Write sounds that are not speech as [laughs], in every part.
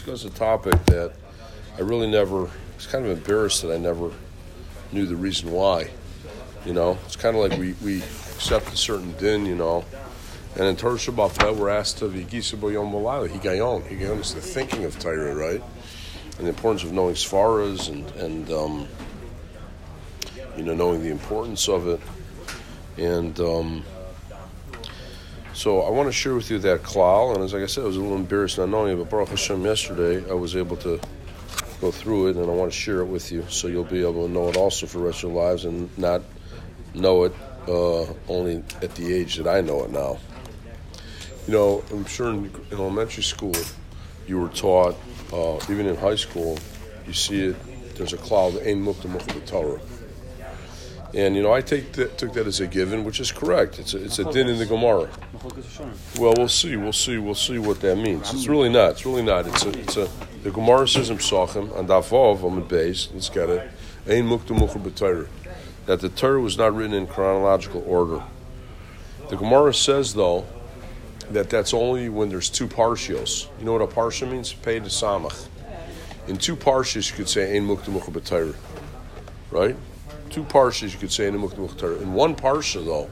discuss a topic that I really never. It's kind of embarrassed that I never knew the reason why. You know, it's kind of like we, we accept a certain din. You know, and in Torah Shabbat we're asked to v'gisa boyom v'layla higayon. Higayon is the thinking of Torah, right? And the importance of knowing svaras and and um, you know knowing the importance of it, and. Um, so I want to share with you that klal, and as like I said, I was a little embarrassed not knowing it, but Baruch Hashem, yesterday I was able to go through it, and I want to share it with you, so you'll be able to know it also for the rest of your lives, and not know it uh, only at the age that I know it now. You know, I'm sure in, in elementary school you were taught, uh, even in high school, you see it. There's a cloud, ein mukta mukta Torah. And you know, I take that, took that as a given, which is correct. It's a, it's a din in the Gemara. Well, we'll see. We'll see. We'll see what that means. It's really not. It's really not. It's a. It's a. The Gemara says Psachim and Dafov on the base. Let's get it. Ein mukta. That the Torah was not written in chronological order. The Gemara says though that that's only when there's two parshios. You know what a parsha means? Pei to samach. In two parshas, you could say ein mukta. Right? Two parshas you could say in the. In one parsha, though,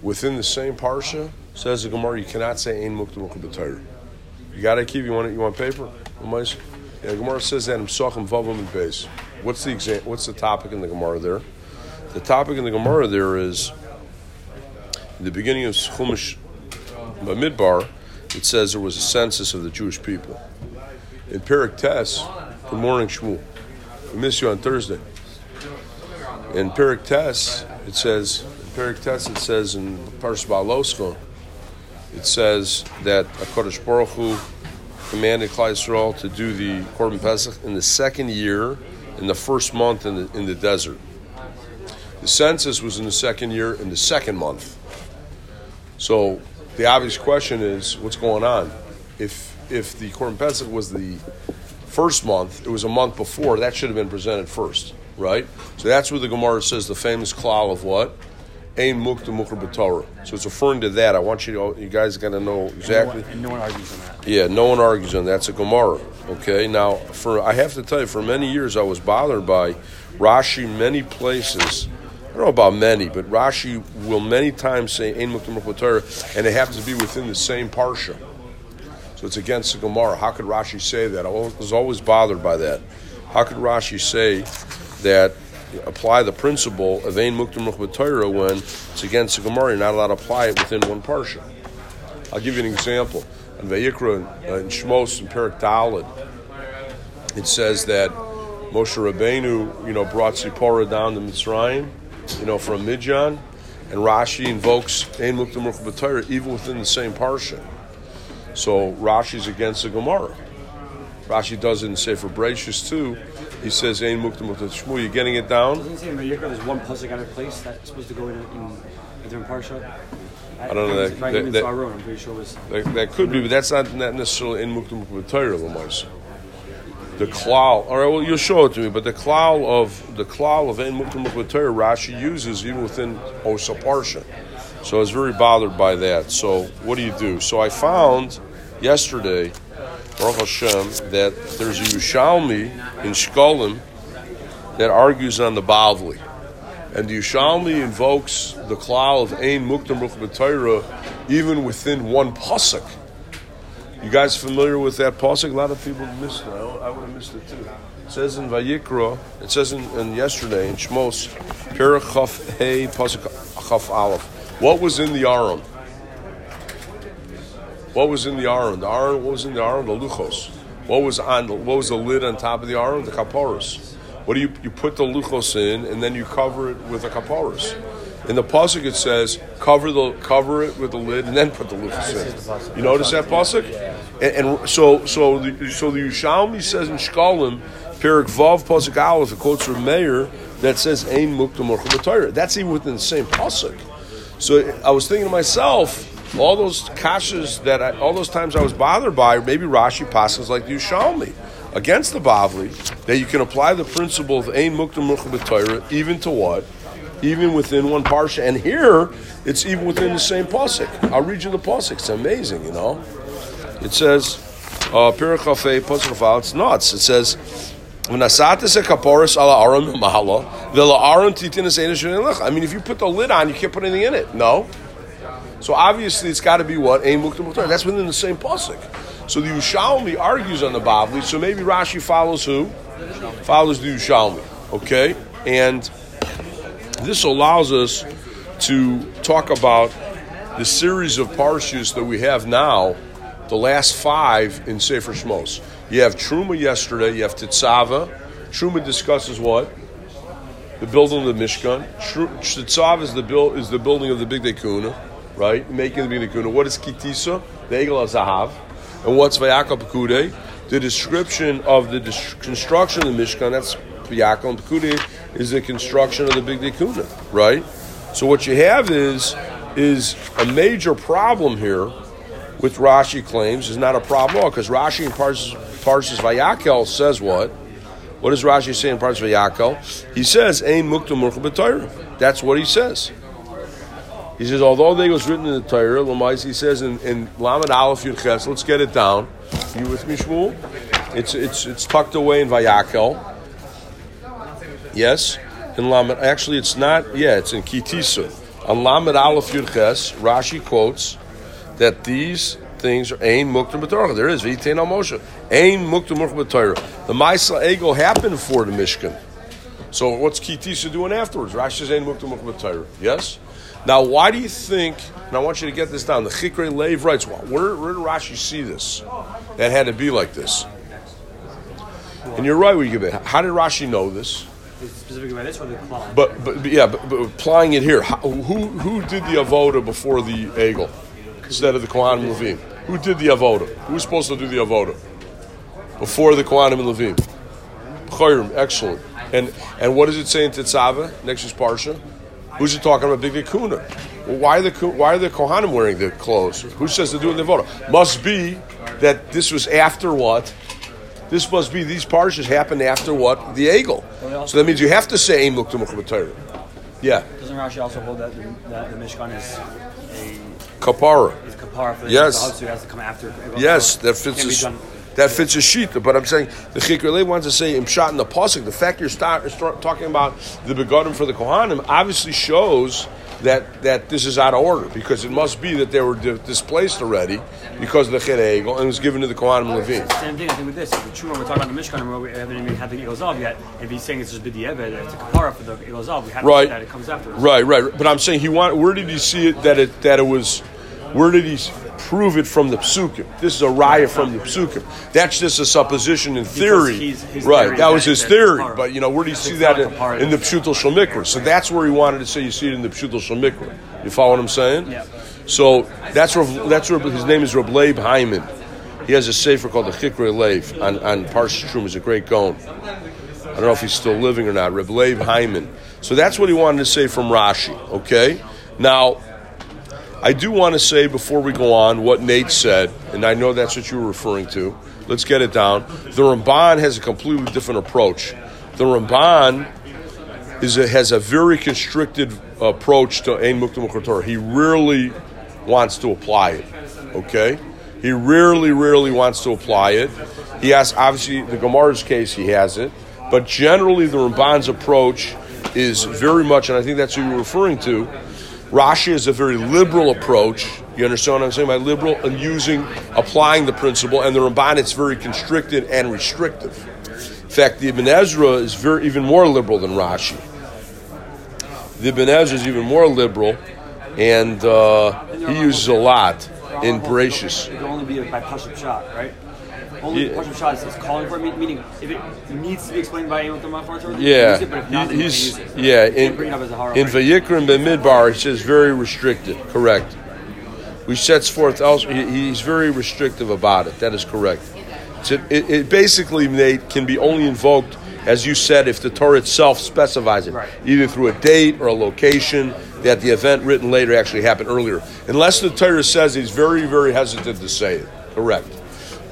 within the same parsha, says the Gemara, you cannot say Ein Mukta Mukta You got to keep. You want it? You want paper? Yeah, Gemara says that in Psachim Vavam and Beis. What's the exam, What's the topic in the Gemara there? The topic in the Gemara there is in the beginning of Chumash Bamidbar. It says there was a census of the Jewish people. In Perik Tes, good morning, Shmuel. We miss you on Thursday. In Perik Tes, it says, in Perik Tes, it says in Parsh Baloscha, it says that HaKadosh Baruch Hu commanded Yisrael to do the Korban Pesach in the second year, in the first month in the, in the desert. The census was in the second year, in the second month. So the obvious question is, what's going on? If if the Korban Pesach was the first month, it was a month before, that should have been presented first right? So that's where the Gemara says the famous klal of what? Ein mukta mukra b'torah. So it's referring to that. I want you to, you guys got to know exactly. And no, one, and no one argues on that. Yeah, no one argues on that. That's a Gemara. Okay, now for I have to tell you, for many years I was bothered by Rashi many places. I don't know about many, but Rashi will many times say Ein mukta mukra b'torah, and it happens to be within the same parsha. So it's against the Gemara. How could Rashi say that? I was always bothered by that. How could Rashi say that apply the principle of Ein Muktam Torah when it's against the Gemara, you're not allowed to apply it within one parsha. I'll give you an example. In Vayikra, uh, in Shmos, in Perak Dalid, it says that Moshe Rabbeinu, you know, brought Zipporah down to Mitzrayim, you know, from Midian, and Rashi invokes Ein Muktam Torah even within the same parsha. So Rashi's against the Gemara. Rashi does it in Sefer Bereshis too, he says, "Ein mukta mukta shmu." you're getting it down? Doesn't say in Vayikra there's one pasuk out of place that's supposed to go in, in a different parsha. I, don't know that. That, that, I'm pretty sure was, that, that could be, but that's not, not necessarily in mukta mukta Torah l'mais. The klal, all right. Well, you'll show it to me, but the klal of the klal of ein mukta mukta Torah Rashi uses even within Osa parsha. So I was very bothered by that. So what do you do? So I found yesterday Baruch Hashem, that there's a Yerushalmi in Shkolim that argues on the Bavli. And the Yerushalmi invokes the klal of Ein Muktam Ruch even within one pasuk. You guys familiar with that pasuk? A lot of people missed it. I would have missed it too. It says in Vayikra, it says in, in yesterday in Shmos, Perachaf Hey Pasuk Chaf Aleph. What was in the Aron? What was in the aron? The aron. What was in the aron? The luchos. What was on? The, what was the lid on top of the aron? The kaporos. What do you you put the luchos in, and then you cover it with a kaporos. In the pasuk it says cover the cover it with the lid and then put the luchos in. You notice that pasuk? And, and, so so the, so the Yerushalmi says in Shkalim, Perik Vav pasuk Aleph, it quotes from Meir that says Ein Muktam That's even within the same pasuk. So I was thinking to myself all those kashas that I, all those times I was bothered by, maybe Rashi passes like you show me against the Bavli, that you can apply the principle of Ein Muktam Torah even to what? Even within one parsha. And here, it's even within the same pasuk. I'll read you the pasuk. It's amazing, you know. It says, uh, Pirachafe Pasrafal, it's nuts. It says, "V'nasatis kaporis ala aron [laughs] mahala v'la aron titinas I mean, if you put the lid on, you can't put anything in it. No. So obviously, it's got to be what ein mukta That's within the same pasuk. So the Yerushalmi argues on the Bavli. So maybe Rashi follows who? Follows the Yerushalmi. Okay, and this allows us to talk about the series of parshas that we have now, the last five in Sefer Shmos. You have Truma yesterday, you have Tetzava. Truma discusses what? The building of the Mishkan. Tetzava is the, build, is the building of the Bigdei Kehuna, right? Making the Bigdei Kehuna. What is Kitisa? The Egel Zahav. And what's Vayakal Pekude? The description of the construction of the Mishkan, that's Vayakal and Pekude, is the construction of the Bigdei Kehuna, right? So what you have is is a major problem here with Rashi claims is not a problem at all because Rashi in Parshas, Parshas Vayakel says what? What does Rashi say in Parshas Vayakel? He says, Ein mukta murcha That's what he says. He says, although they was written in the Torah, Lamais, he says in, in Lamed Aleph Yud Ches, let's get it down. You with me, Shmuel? It's, it's, it's tucked away in Vayakel. Yes? In Lamed, actually, it's not, yeah, it's in Kitisa. On Lamed Aleph Yud Ches, Rashi quotes that these things are Ein Mukta B'Torah. There is V'Yitein Al Moshe. Ein Mukta B'Torah. The Maisa Ego happened for the Mishkan. So what's Kitisa doing afterwards? Rashi says Ein Mukta B'Torah. Yes? Now, why do you think, and I want you to get this down, the Chikre Lev writes, well, where, where did Rashi see this? That had to be like this. And you're right, we give it. How did Rashi know this? specifically by this or the Klal? But, but, yeah, but, but, applying it here, how, who who did the avoda before the egel instead of the Kohanim Levim? Who did the avoda? Who was supposed to do the avoda before the Kohanim and Levim? Chayrim, excellent. And and what does it say in Tetzava next is Parsha? Who's it talking about? Big Kuna. Well, why are the why are the Kohanim wearing the clothes? Who says they're doing the avoda? Must be that this was after what this must be these parshas happened after what the eagle. So that means you have to say Ein Mukta Yeah. Doesn't Rashi also hold that the, that the Mishkan is a kapara? Is kapara for the yes. has to come after. Yes, that fits. That fits a shita, but I'm saying the Chikr wants to say imshat in the pasuk. The fact you're start, start talking about the begotten for the kohanim obviously shows that that this is out of order because it must be that they were di- displaced already because of the Chere and was given to the Kohanim and Levim. Same thing I think with this. The Truma we're talking about the Mishkan, we haven't even had the Egel yet. If he's saying it's just Bidi Eved, it's a kapara for the Egel we have right. that it comes after. Right, right. But I'm saying he want. Where did he see it that it that it was? Where did he prove it from the psukim. This is a raya from the psukim. That's just a supposition in theory. He's, right, theory that was his theory. But you know, where do you see that in, in, the Pshutel Shalmikra? So that's where he wanted to say you see it in the Pshutel Shalmikra. You follow what I'm saying? Yeah. So that's where that's where his name is Reb Leib Hyman. He has a sefer called the Chikre Leif on, on Parsha Shum. He's a great Gaon. I don't know if he's still living or not. Reb Leib Hyman. So that's what he wanted to say from Rashi. Okay. Now I do want to say before we go on what Nate said, and I know that's what you were referring to. Let's get it down. The Ramban has a completely different approach. The Ramban is a, has a very constricted approach to Ein Mukta He rarely wants to apply it. Okay? He rarely, rarely wants to apply it. He has, obviously, the Gemara's case, he has it. But generally, the Ramban's approach is very much, and I think that's what you're referring to, Rashi is a very liberal approach. You understand what I'm saying by liberal and using, applying the principle, and the Ramban it's very constricted and restrictive. In fact, the Ibn Ezra is very even more liberal than Rashi. The Ibn Ezra is even more liberal, and uh, he uses a lot in Bereshis. It only be by Pashup shot, right? Only yeah. partial shot is calling for it, meaning if it needs to be explained by anyone from my yeah. It, but if not, he's, Yeah, in, in Vayikra Midbar, he says very restricted, correct. We sets forth also, he, he's very restrictive about it, that is correct. So it, it basically Nate, can be only invoked, as you said, if the Torah itself specifies it, right. either through a date or a location that the event written later actually happened earlier. Unless the Torah says he's very, very hesitant to say it. Correct.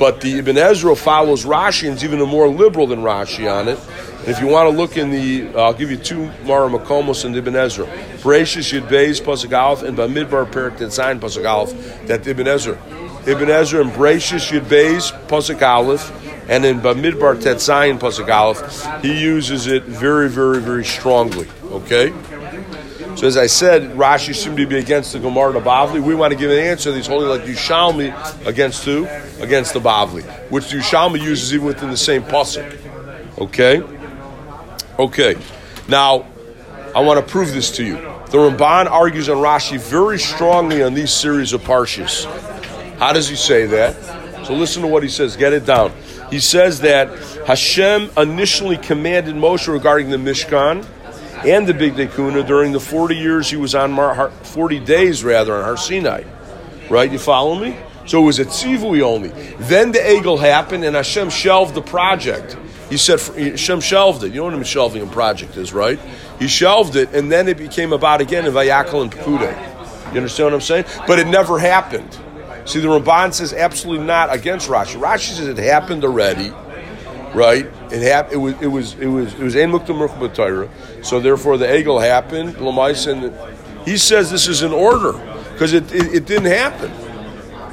But the Ibn Ezra follows Rashi and is even more liberal than Rashi on it. And if you want to look in the, uh, I'll give you two Mara Makomos and Ibn Ezra. Bereshis Yud Beis and Bamidbar Perik Tetzayin Pasuk that Ibn Ezra Ibn Ezra in Bereshis Yud and in Bamidbar Tetzayin Pasuk he uses it very, very, very strongly. Okay. So as I said, Rashi seemed to be against the Gemara the Bavli. We want to give an answer He's holding like Yerushalmi against who? Against the Bavli, which Yerushalmi uses even within the same pasuk. Okay. Okay. Now, I want to prove this to you. The Ramban argues on Rashi very strongly on these series of parshas. How does he say that? So listen to what he says. Get it down. He says that Hashem initially commanded Moshe regarding the Mishkan and the Bigdei Kehuna during the 40 years he was on Mar- 40 days rather on Har Sinai. Right? You follow me? So it was a tzivui only. Then the Egel happened and Hashem shelved the project. He said Hashem shelved it. You know what a shelving a project is, right? He shelved it and then it became about again in Vayakal and Pekude. You understand what I'm saying? But it never happened. See, the Ramban says absolutely not against Rashi. Rashi says it happened already, right? It happened. It was. It was. It was. It was ein muktam So therefore, the egel happened. Lamais he says this is in order because it, it, it didn't happen.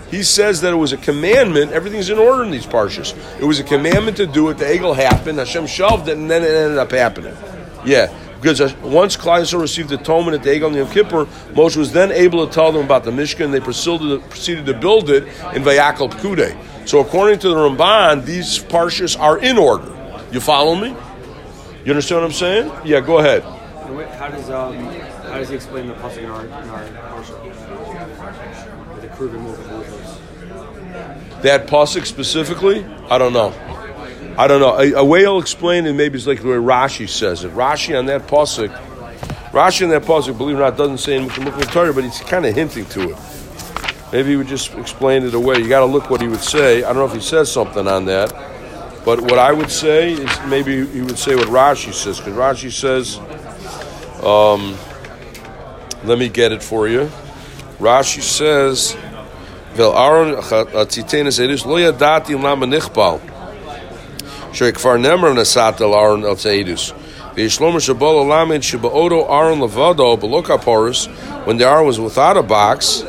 He says that it was a commandment. Everything's in order in these parshas. It was a commandment to do it. The egel happened. Hashem shelved it, and then it ended up happening. Yeah. Because once Klal Yisrael received the atonement at the Egel Yom Kippur, Moshe was then able to tell them about the Mishkan, and they proceeded, proceeded to build it in Vayakal Pekude. So according to the Ramban, these parshas are in order. You follow me? You understand what I'm saying? Yeah, go ahead. How does um, how does he explain the pasuk in our in our parsha? The removal That pasuk specifically, I don't know. I don't know. A, a way I'll explain it maybe it's like the way Rashi says it. Rashi on that pasuk, Rashi on that pasuk, believe it or not, doesn't say in Torah, but he's kind of hinting to it. Maybe he would just explain it away. You got to look what he would say. I don't know if he says something on that, but what I would say is maybe he would say what Rashi says because Rashi says, um, let me get it for you. Rashi says, "Vel Aaron lo yadati lama nichbal." Shekfar Nemra Nasatel Aaron El Teidus. V'yishlomer shabol alamed sheba'odo aron Lavado beloka porus, when the aron was without a box,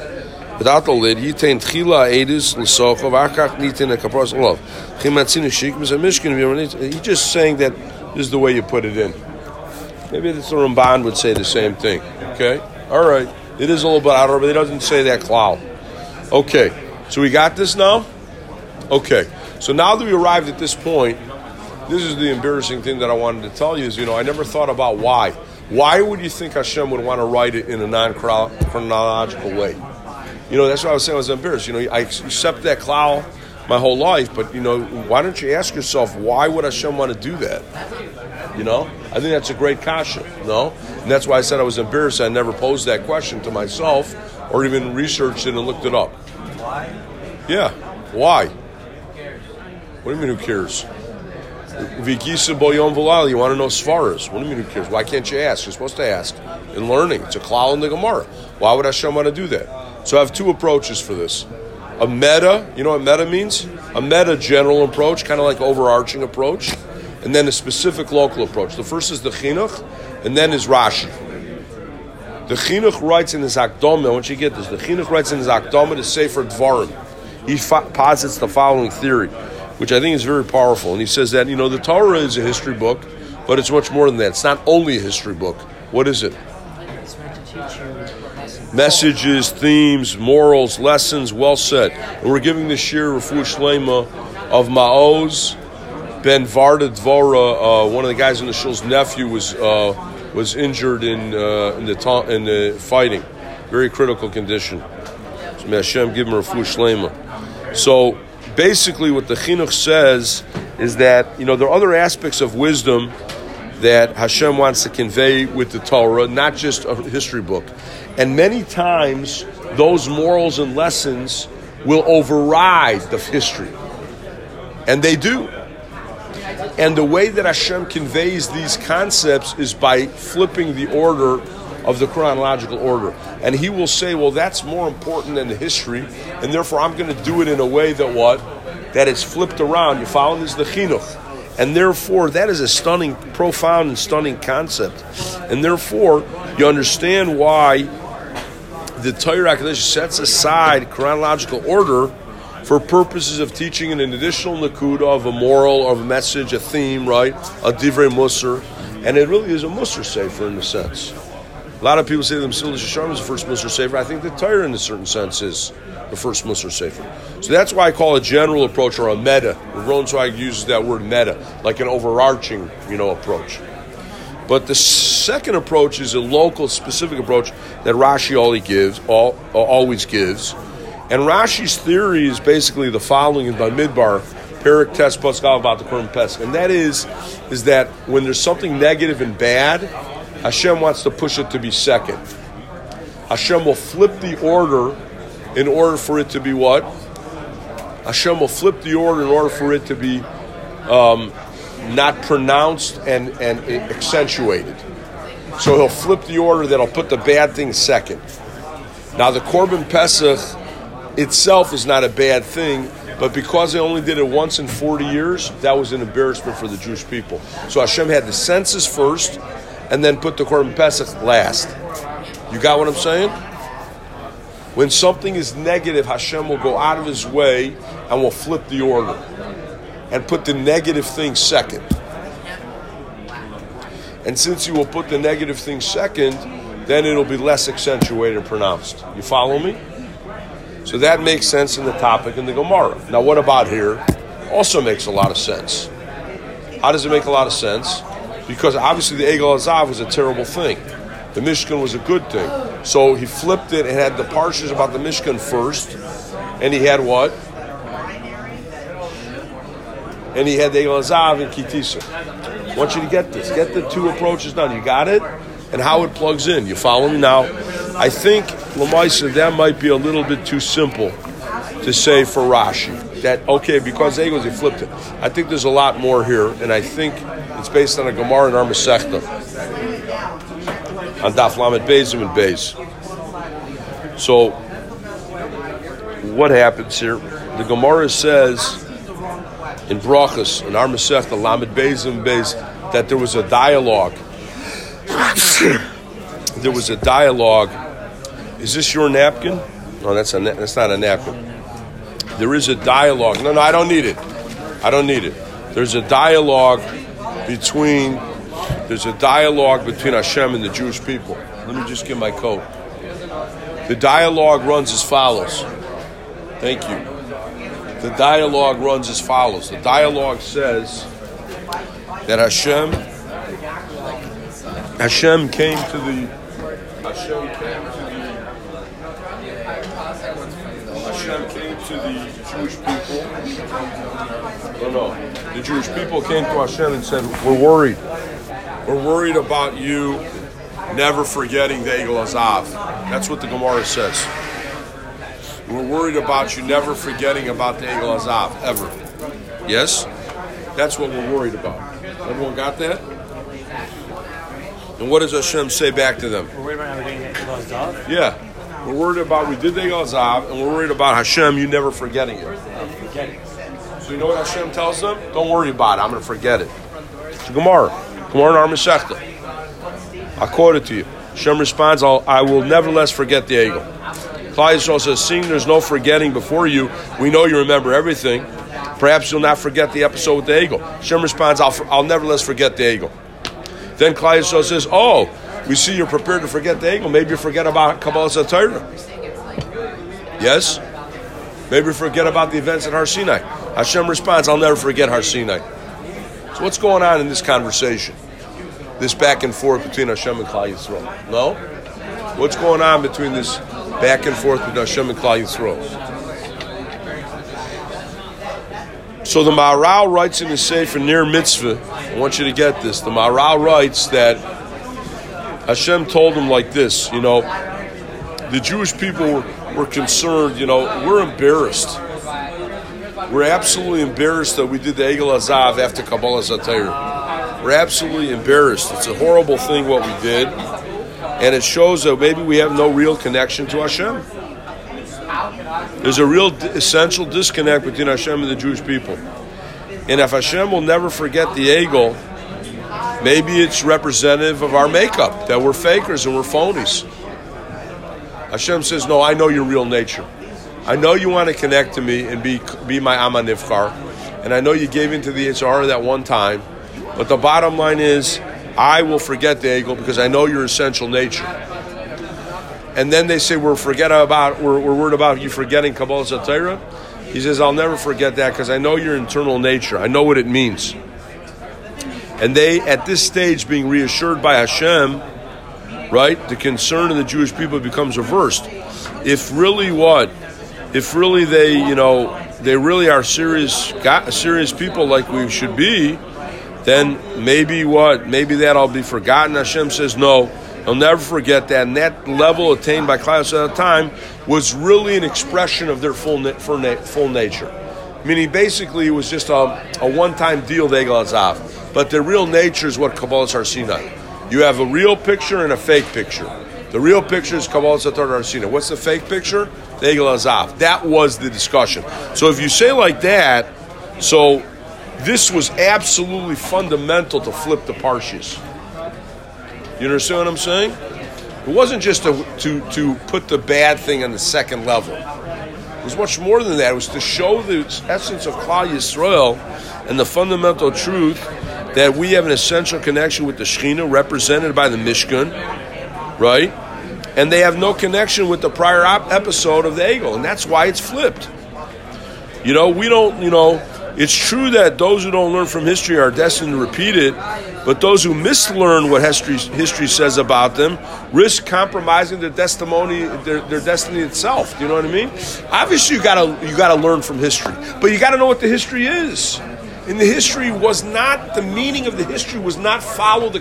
without the lid, yitain tchila edus l'socho v'akach nitin a kaporos love. Chimatzinu shikmas a mishkin He's just saying that this is the way you put it in. Maybe the Ramban would say the same thing. Okay? All right. It is a little bit out of but it doesn't say that cloud. Okay. So we got this now? Okay so now that we arrived at this point, this is the embarrassing thing that I wanted to tell you is, you know, I never thought about why. Why would you think Hashem would want to write it in a non-chronological way? You know, that's why I was saying I was embarrassed. You know, I accept that cloud my whole life, but you know, why don't you ask yourself why would Hashem want to do that? You know, I think that's a great kasha. No, and that's why I said I was embarrassed. I never posed that question to myself, or even researched it and looked it up. Why? Yeah, why? What do you mean? Who cares? Vigisa boyom volal. You want to know svaras? What do you mean? Who cares? Why can't you ask? You're supposed to ask in learning. It's a klal in the Gemara. Why would Hashem want to do that? So I have two approaches for this. A meta, you know what meta means? A meta general approach, kind of like overarching approach, and then a specific local approach. The first is the chinuch, and then is Rashi. The chinuch writes in his akdoma. Once you get this, the chinuch writes in his akdoma to Sefer Dvarim. He fa- posits the following theory which I think is very powerful. And he says that, you know, the Torah is a history book, but it's much more than that. It's not only a history book. What is it? Messages, themes, morals, lessons, well said. And we're giving this year Rafu Shlema of Maoz Ben Varda Dvora, uh, one of the guys in the shul's nephew, was uh, was injured in uh, in the ta- in the fighting, very critical condition. So may Hashem give him Rafu Shlema. So basically what the chinuch says is that you know there are other aspects of wisdom that Hashem wants to convey with the Torah, not just a history book. And many times those morals and lessons will override the history. And they do. And the way that Hashem conveys these concepts is by flipping the order of the chronological order. And he will say, well, that's more important than the history, and therefore I'm going to do it in a way that what? That it's flipped around. You follow this? The chinuch. And therefore, that is a stunning, profound, and stunning concept. And therefore, you understand why the Torah HaKadosh sets aside chronological order for purposes of teaching an additional nakuda of a moral, of a message, a theme, right? A divrei musar, and it really is a musar sefer in a sense. A lot of people say the Mesilas Yesharim is the first musar sefer. I think the Torah, in a certain sense, is the first musar sefer. So that's why I call a general approach or a meta. Ronsweig uses that word meta, like an overarching, you know, approach. But the second approach is a local, specific approach that Rashi always gives, all, always gives. And Rashi's theory is basically the following in by Midbar, Perik Test Pascal about the Kurm Pesach. And that is, is that when there's something negative and bad, Hashem wants to push it to be second. Hashem will flip the order in order for it to be what? Hashem will flip the order in order for it to be um, not pronounced and, and accentuated. So he'll flip the order that'll put the bad thing second. Now, the Korban Pesach itself is not a bad thing, but because they only did it once in 40 years, that was an embarrassment for the Jewish people. So Hashem had the census first and then put the Korban Pesach last. You got what I'm saying? When something is negative, Hashem will go out of his way and will flip the order and put the negative thing second. And since you will put the negative thing second, then it'll be less accentuated and pronounced. You follow me? So that makes sense in the topic in the Gemara. Now, what about here? Also makes a lot of sense. How does it make a lot of sense? Because obviously the Egel Azav was a terrible thing. The Mishkan was a good thing. So he flipped it and had the parshas about the Mishkan first, and he had what? and he had the Zav and Kitisa. I want you to get this. Get the two approaches done. You got it? And how it plugs in. You follow me? Now, I think, Lamaisa, that might be a little bit too simple to say for Rashi. That, okay, because Egos, he flipped it. I think there's a lot more here, and I think it's based on a Gemara in our Masechta. On Daf Lamed Bezim and Bez. So, what happens here? The Gemara says in Brachas, in our Masech, the Lamed Bezim Bez, that there was a dialogue. [coughs] there was a dialogue. Is this your napkin? No, that's a that's not a napkin. There is a dialogue. No, no, I don't need it. I don't need it. There's a dialogue between there's a dialogue between Hashem and the Jewish people. Let me just get my coat. The dialogue runs as follows. Thank you the dialogue runs as follows. The dialogue says that Hashem Hashem came to the Hashem came to the Hashem came to the Jewish people. No, no. The Jewish people came to Hashem and said, "We're worried. We're worried about you never forgetting the Egel Azav." That's what the Gemara says. We're worried about you never forgetting about the Egel Azav, ever. Yes? That's what we're worried about. Everyone got that? And what does Hashem say back to them? We're worried about getting Egel Azav? Yeah. We're worried about, we did the Egel Azav, and we're worried about Hashem, you never forgetting it. So you know what Hashem tells them? Don't worry about it, I'm going to forget it. It's Gemara. Gemara in our. I quote it to you. Hashem responds, I will nevertheless forget the. Klal Yisrael says, seeing there's no forgetting before you, we know you remember everything. Perhaps you'll not forget the episode with the eagle. Shem responds, I'll, I'll nevertheless forget the eagle. Then Klal Yisrael says, oh, we see you're prepared to forget the eagle. Maybe you forget about Kabbalah Satira. Yes? Maybe forget about the events at Har Sinai. Hashem responds, I'll never forget Har Sinai. So what's going on in this conversation? This back and forth between Hashem and Klal Yisrael? No? What's going on between this back and forth between Hashem and Klal Yisrael. So the Maharal writes in the Sefer Ner Mitzvah, I want you to get this. The Maharal writes that Hashem told him like this, you know, the Jewish people were, were concerned, you know, we're embarrassed. We're absolutely embarrassed that we did the Egel Azav after Kabbalah Satayr. We're absolutely embarrassed. It's a horrible thing what we did and it shows that maybe we have no real connection to Hashem. There's a real essential disconnect between Hashem and the Jewish people. And if Hashem will never forget the Egel, maybe it's representative of our makeup, that we're fakers and we're phonies. Hashem says, No, I know your real nature. I know you want to connect to me and be be my Amanifkar, and I know you gave into the HR that one time, but the bottom line is, I will forget the eagle because I know your essential nature. And then they say we're forget about we're, we're worried about you forgetting Kabbalah Satira. He says I'll never forget that because I know your internal nature. I know what it means. And they at this stage being reassured by Hashem, right? The concern of the Jewish people becomes reversed. If really what if really they, you know, they really are serious, serious people like we should be, then maybe what? Maybe that'll be forgotten. Hashem says no. He'll never forget that. And that level attained by Klal at the time was really an expression of their full, full nature. Meaning, basically, it was just a, a one-time deal, they got off. But the real nature is what Kabbalah Sarsina. You have a real picture and a fake picture. The real picture is Kabbalah Satar Arsina. What's the fake picture? Egel. That was the discussion. So if you say like that, so this was absolutely fundamental to flip the parshas. You understand what I'm saying? It wasn't just to, to, to put the bad thing on the second level. It was much more than that. It was to show the essence of Klal Yisrael and the fundamental truth that we have an essential connection with the Shekhinah represented by the Mishkan, right? And they have no connection with the prior op- episode of the eagle, and that's why it's flipped. You know, we don't, you know, it's true that those who don't learn from history are destined to repeat it, but those who mislearn what history, history says about them risk compromising their testimony, their, their destiny itself. Do you know what I mean? Obviously, you gotta you gotta learn from history, but you gotta know what the history is. And the history was not the meaning of the history was not follow the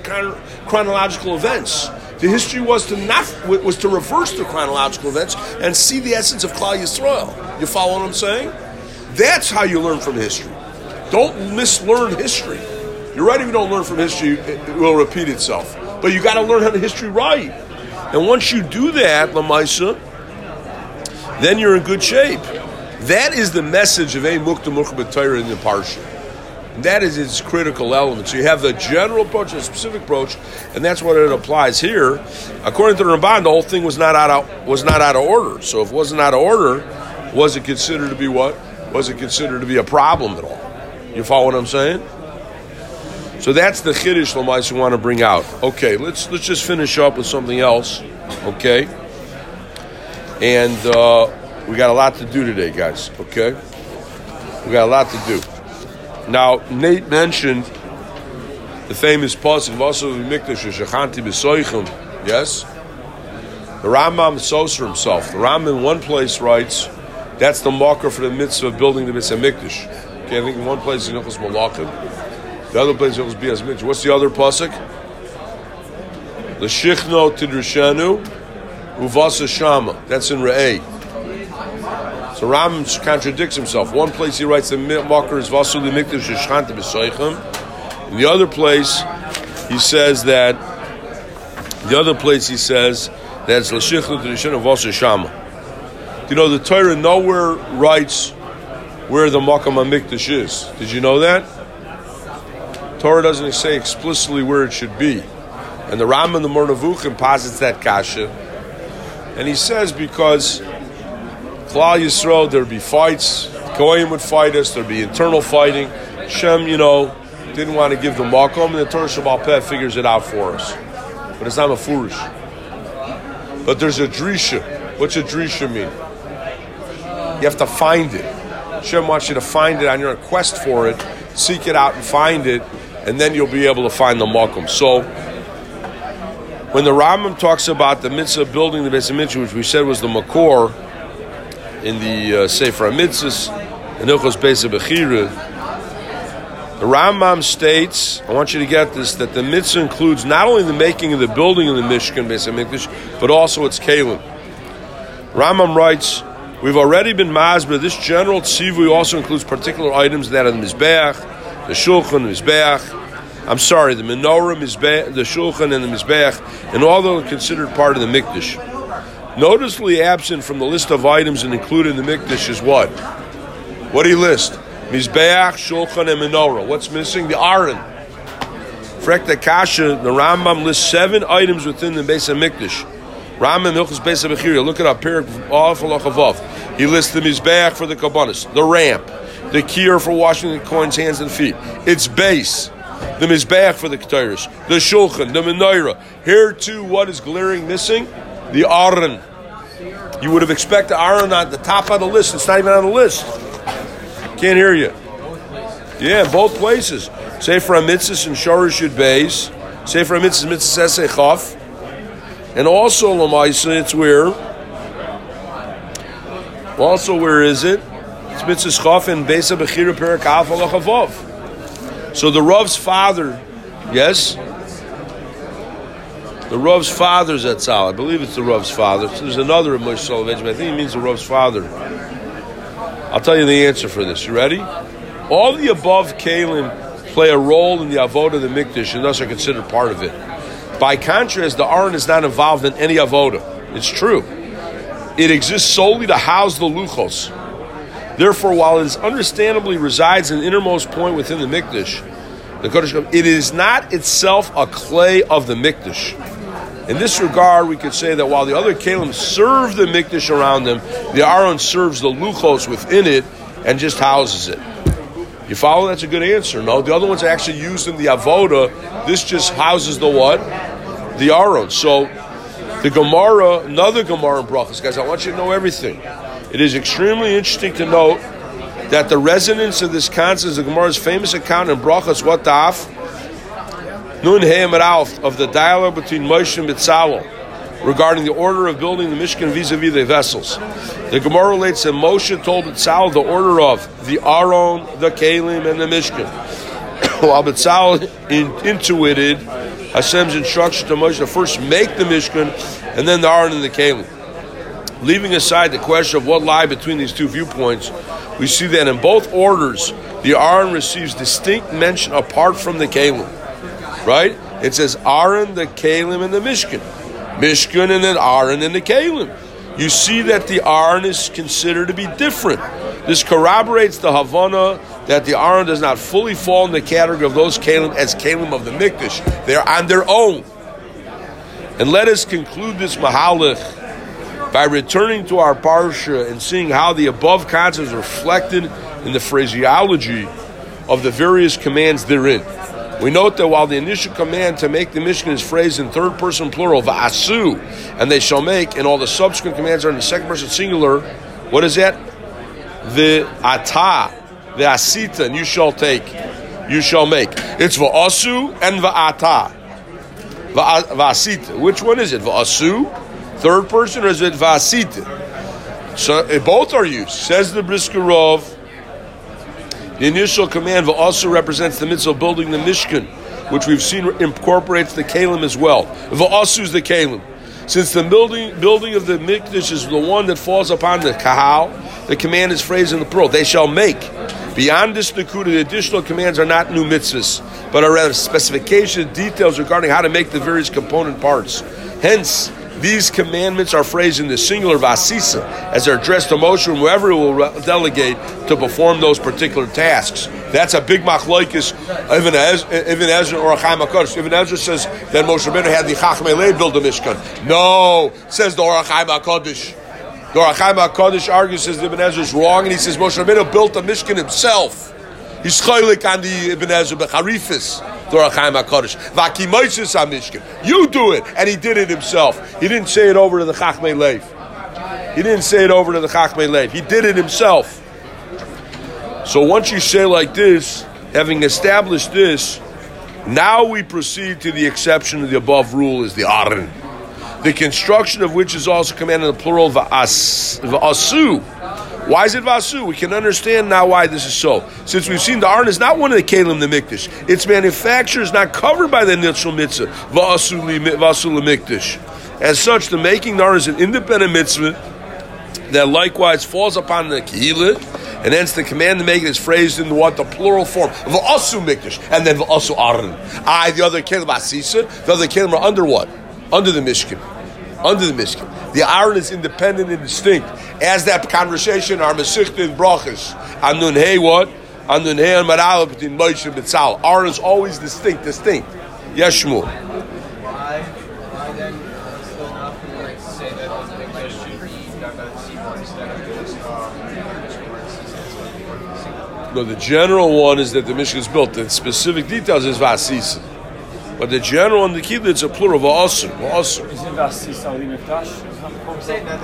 chronological events. The history was to not was to reverse the chronological events and see the essence of Klal Yisrael. You follow what I'm saying? That's how you learn from history. Don't mislearn history. You're right if you don't learn from history, it will repeat itself. But you got to learn how the history right. And once you do that, Lamaisa, then you're in good shape. That is the message of A Mukta Mukha in the Parsha. That is its critical element. So you have the general approach the specific approach, and that's what it applies here. According to the Ramban, the whole thing was not out of, was not out of order. So if it wasn't out of order, was it considered to be what? Was it considered to be a problem at all? You follow what I'm saying? So that's the chiddush lamais we want to bring out. Okay, let's let's just finish up with something else. Okay, and uh, we got a lot to do today, guys. Okay, we got a lot to do. Now, Nate mentioned the famous pasuk Vasav Mikdash Shechanti B'Soichim. Yes, the Rambam Soser himself. The Rambam in one place writes that's the marker for the mitzvah of building the mitzvah Mikdash. Okay, I think in one place in Ilchus Malachim, the other place Ilchus Bias Mikdash. What's the other pasuk? L'shichno tidrashanu uvasa shama. That's in Re'eh. So Ram contradicts himself. One place he writes the marker is Vasu Mikdash Shechanta B'Soichem. In the other place, he says that. The other place he says that's L'shichnu Tidrashanu Uvasa Shama. You know the Torah nowhere writes where the Makam HaMikdash is. Did you know that? Torah doesn't say explicitly where it should be. And the Ram and the Moreh Nevuchim posits that kasha. And he says because Klal Yisrael, there'd be fights, Goyim would fight us, there'd be internal fighting. Shem, you know, didn't want to give the makom, and the Torah Shabbat Peh figures it out for us. But it's not a foolish. But there's a drisha. What's a drisha mean? You have to find it. Shem wants you to find it on your quest for it, seek it out and find it, and then you'll be able to find the makom. So, when the Rambam talks about the mitzvah of building the Beis Hamikdash, which we said was the makor, in the uh, Sefer HaMitzvahs, in Ilchos Beis Bechira, the Rambam states, I want you to get this, that the mitzvah includes not only the making of the building of the Mishkan but also its kalim. Rambam writes, We've already been masber. This general tzivui also includes particular items that are the mizbeach, the shulchan, the mizbeach. I'm sorry, the menorah, mizbeach, the shulchan, and the mizbeach, and all those are considered part of the mikdash. Noticeably absent from the list of items and included in the Mikdash is what? What do you list? Mizbeach, Shulchan, and Menorah. What's missing? The Aron. Frekta Kasha, the Rambam lists seven items within the base of Mikdash. Rambam Milchus Beis Bechira. Look up. Perik Alf Alachavav. He lists the mizbeach for the kabbanis, the ramp, the kier for washing the coin's hands and feet, its base, the mizbeach for the ketairis, the shulchan, the menorah. Here too, what is glaring missing? The aron. You would have expected aron on the top of the list. It's not even on the list. Can't hear you. Yeah, both places. A mitzvah and shorish yud beis. Say for a mitzvah mitzvah sesei And also lamaisa, it's where. Also, where is it? It's mitzvah chaf and besa bechira perak So the Rav's father, yes. The Rav's father's at Tzal. I believe it's the Rav's father. So there's another of Moshe Soloveitchik, I think he means the Rav's father. I'll tell you the answer for this. You ready? All the above kalim play a role in the avoda of the mikdash and thus are considered part of it. By contrast, the aron is not involved in any avoda. It's true. It exists solely to house the luchos. Therefore, while it understandably resides in the innermost point within the mikdash, the Kodesh, it is not itself a clay of the mikdash. In this regard, we could say that while the other kalim serve the mikdash around them, the aron serves the luchos within it and just houses it. You follow? That's a good answer. No, the other one's actually used in the avoda. This just houses the what? The aron. So the Gemara, another Gemara in Brachas, guys. I want you to know everything. It is extremely interesting to note that the resonance of this concept is the Gemara's famous account in Brachas. What daf? Nun Heim Ralph of the dialogue between Moshe and Betzalel regarding the order of building the Mishkan vis-a-vis the vessels. The Gemara relates that Moshe told Tzal the order of the Aron, the Kalim, and the Mishkan. [coughs] While Tzal in, intuited Hashem's instruction to Moshe to first make the Mishkan and then the Aron and the Kalim. Leaving aside the question of what lie between these two viewpoints, we see that in both orders, the Aron receives distinct mention apart from the Kalim. Right? It says Aaron, the Kalim, and the Mishkan. Mishkan and then Aaron and the Kalim. You see that the Aaron is considered to be different. This corroborates the Havana that the Aaron does not fully fall in the category of those Kalim as Kalim of the Mikdash. They're on their own. And let us conclude this Mahalich by returning to our Parsha and seeing how the above concepts are reflected in the phraseology of the various commands therein. We note that while the initial command to make the Mishkan is phrased in third person plural, va'asu, and they shall make, and all the subsequent commands are in the second person singular, what is that? The ata, the asita, and you shall take, you shall make. It's va'asu and va'ata. Va'asita. Which one is it? Va'asu, third person, or is it va'asita? So eh, both are used. Says the Briskerov, the initial command also represents the mitzvah of building the Mishkan, which we've seen incorporates the Kalim as well. Va'asu is the Kalim. Since the building, building of the Mikdash is the one that falls upon the Kahal, the command is phrased in the plural. They shall make. Beyond this Nakuda, the additional commands are not new mitzvahs, but are rather specifications, details regarding how to make the various component parts. Hence, these commandments are phrased in the singular vasisa as they're addressed to Moshe and whoever will delegate to perform those particular tasks. That's a big machlokes. Ibn Ezra or Chaim HaKadosh. Ibn Ezra says that Moshe Rabbeinu had the Chachmei build the Mishkan. No, says the Or HaChaim HaKadosh. The Or HaChaim HaKadosh argues says Ibn Ezra is wrong, and he says Moshe Rabbeinu built the Mishkan himself. He's chaylik on the Ibn Ezra becharifis. You do it. And he did it himself. He didn't say it over to the Chachmei Lev. He didn't say it over to the Chachmei Lev. He did it himself. So once you say like this, having established this, now we proceed to the exception of the above rule is the Aron. The construction of which is also commanded in the plural va'asu why is it Vasu? We can understand now why this is so. Since we've seen the Arn is not one of the Kalim the Mikdash. Its manufacture is not covered by the Nitzul Mitzvah, Vasu Mikdash. As such, the making the Arn is an independent mitzvah that likewise falls upon the Kehillah, and hence the command to make it is phrased in what the plural form v'asu mikdash, and then v'asu aron. I the other asisa, the other kelim are under what? Under the mishkan, under the Mishkan. The iron is independent and distinct. As that conversation, our Mesichta and Brachas, Anun Hey what? Anun Hey and Marala between Moshe and Betzal. Iron is always distinct, distinct. Yes, Shmuel. No, the general one is that the Mishkan is built. The specific details is Vasisa. But the general and the key it's a plural v'asu. V'asu. Is it Vasisa Li Mikdash?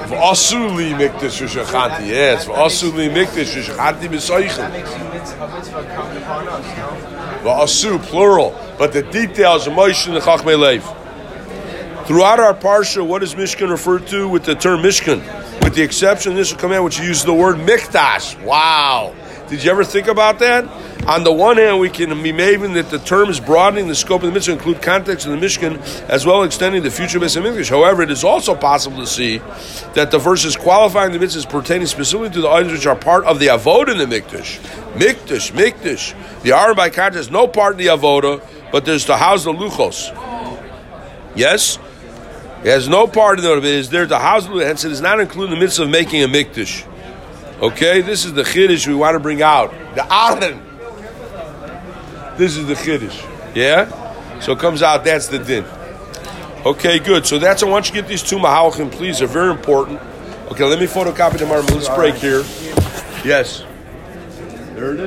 V'asu li mikdash v'shachanti. Yes, v'asu li mikdash v'shachanti b'soichel. V'asu, plural. But the details are Moshe and the Chachmei Lev. Throughout our parsha, what is Mishkan referred to with the term Mishkan? With the exception of this command, which uses the word mikdash. Wow. Did you ever think about that? On the one hand, we can be maven that the term is broadening the scope of the mitzvah, include context of the Mishkan, as well as extending the future Beis Hamikdash. However, it is also possible to see that the verse is qualifying the mitzvahs pertaining specifically to the items which are part of the avodah in the Mikdash. Mikdash, Mikdash. The Aron by contrast has no part in the avodah, but there's the house of luchos. Yes? It has no part in but it is there to house the hence it is not included in the midst of making a mikdash. Okay, this is the chiddush we want to bring out. The Aron. This is the chiddush. Yeah? So it comes out, that's the din. Okay, good. So that's, I want you to get these two mahalchim, please. They're very important. Okay, let me photocopy them. Let's break here. Yes. There it is.